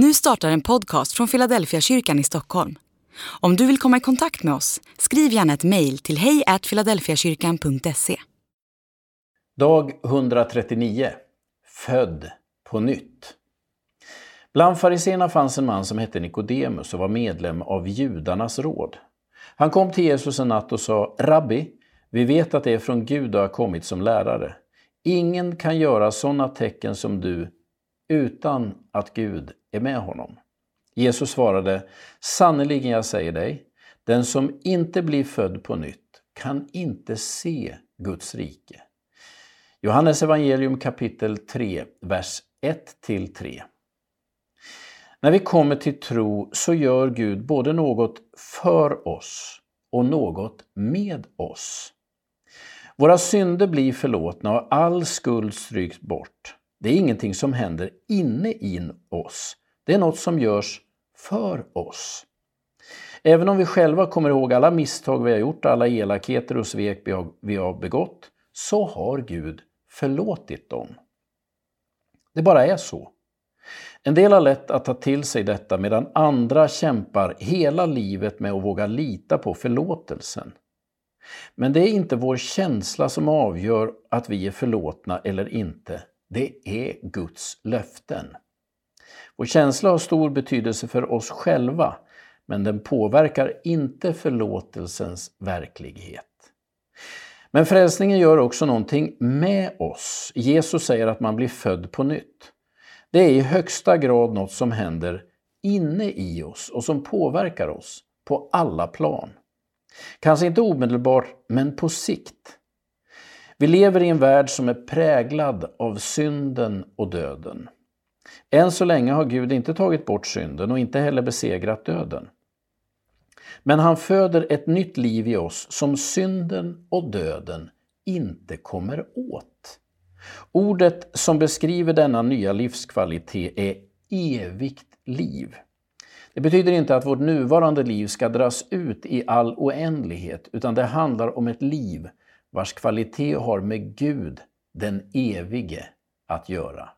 Nu startar en podcast från Philadelphia kyrkan i Stockholm. Om du vill komma i kontakt med oss, skriv gärna ett mejl till hejfiladelfiakyrkan.se. Dag 139 Född på nytt. Bland fariséerna fanns en man som hette Nikodemus och var medlem av judarnas råd. Han kom till Jesus en natt och sa Rabbi, vi vet att det är från Gud du har kommit som lärare. Ingen kan göra sådana tecken som du utan att Gud är med honom. Jesus svarade, sannerligen jag säger dig, den som inte blir född på nytt kan inte se Guds rike. Johannes evangelium kapitel 3, vers 1-3. När vi kommer till tro så gör Gud både något för oss och något med oss. Våra synder blir förlåtna och all skuld stryks bort. Det är ingenting som händer inne i oss. Det är något som görs för oss. Även om vi själva kommer ihåg alla misstag vi har gjort, alla elakheter och svek vi har, vi har begått, så har Gud förlåtit dem. Det bara är så. En del har lätt att ta till sig detta medan andra kämpar hela livet med att våga lita på förlåtelsen. Men det är inte vår känsla som avgör att vi är förlåtna eller inte. Det är Guds löften. Vår känsla har stor betydelse för oss själva, men den påverkar inte förlåtelsens verklighet. Men frälsningen gör också någonting med oss. Jesus säger att man blir född på nytt. Det är i högsta grad något som händer inne i oss och som påverkar oss på alla plan. Kanske inte omedelbart, men på sikt. Vi lever i en värld som är präglad av synden och döden. Än så länge har Gud inte tagit bort synden och inte heller besegrat döden. Men han föder ett nytt liv i oss som synden och döden inte kommer åt. Ordet som beskriver denna nya livskvalitet är evigt liv. Det betyder inte att vårt nuvarande liv ska dras ut i all oändlighet, utan det handlar om ett liv vars kvalitet har med Gud, den evige, att göra.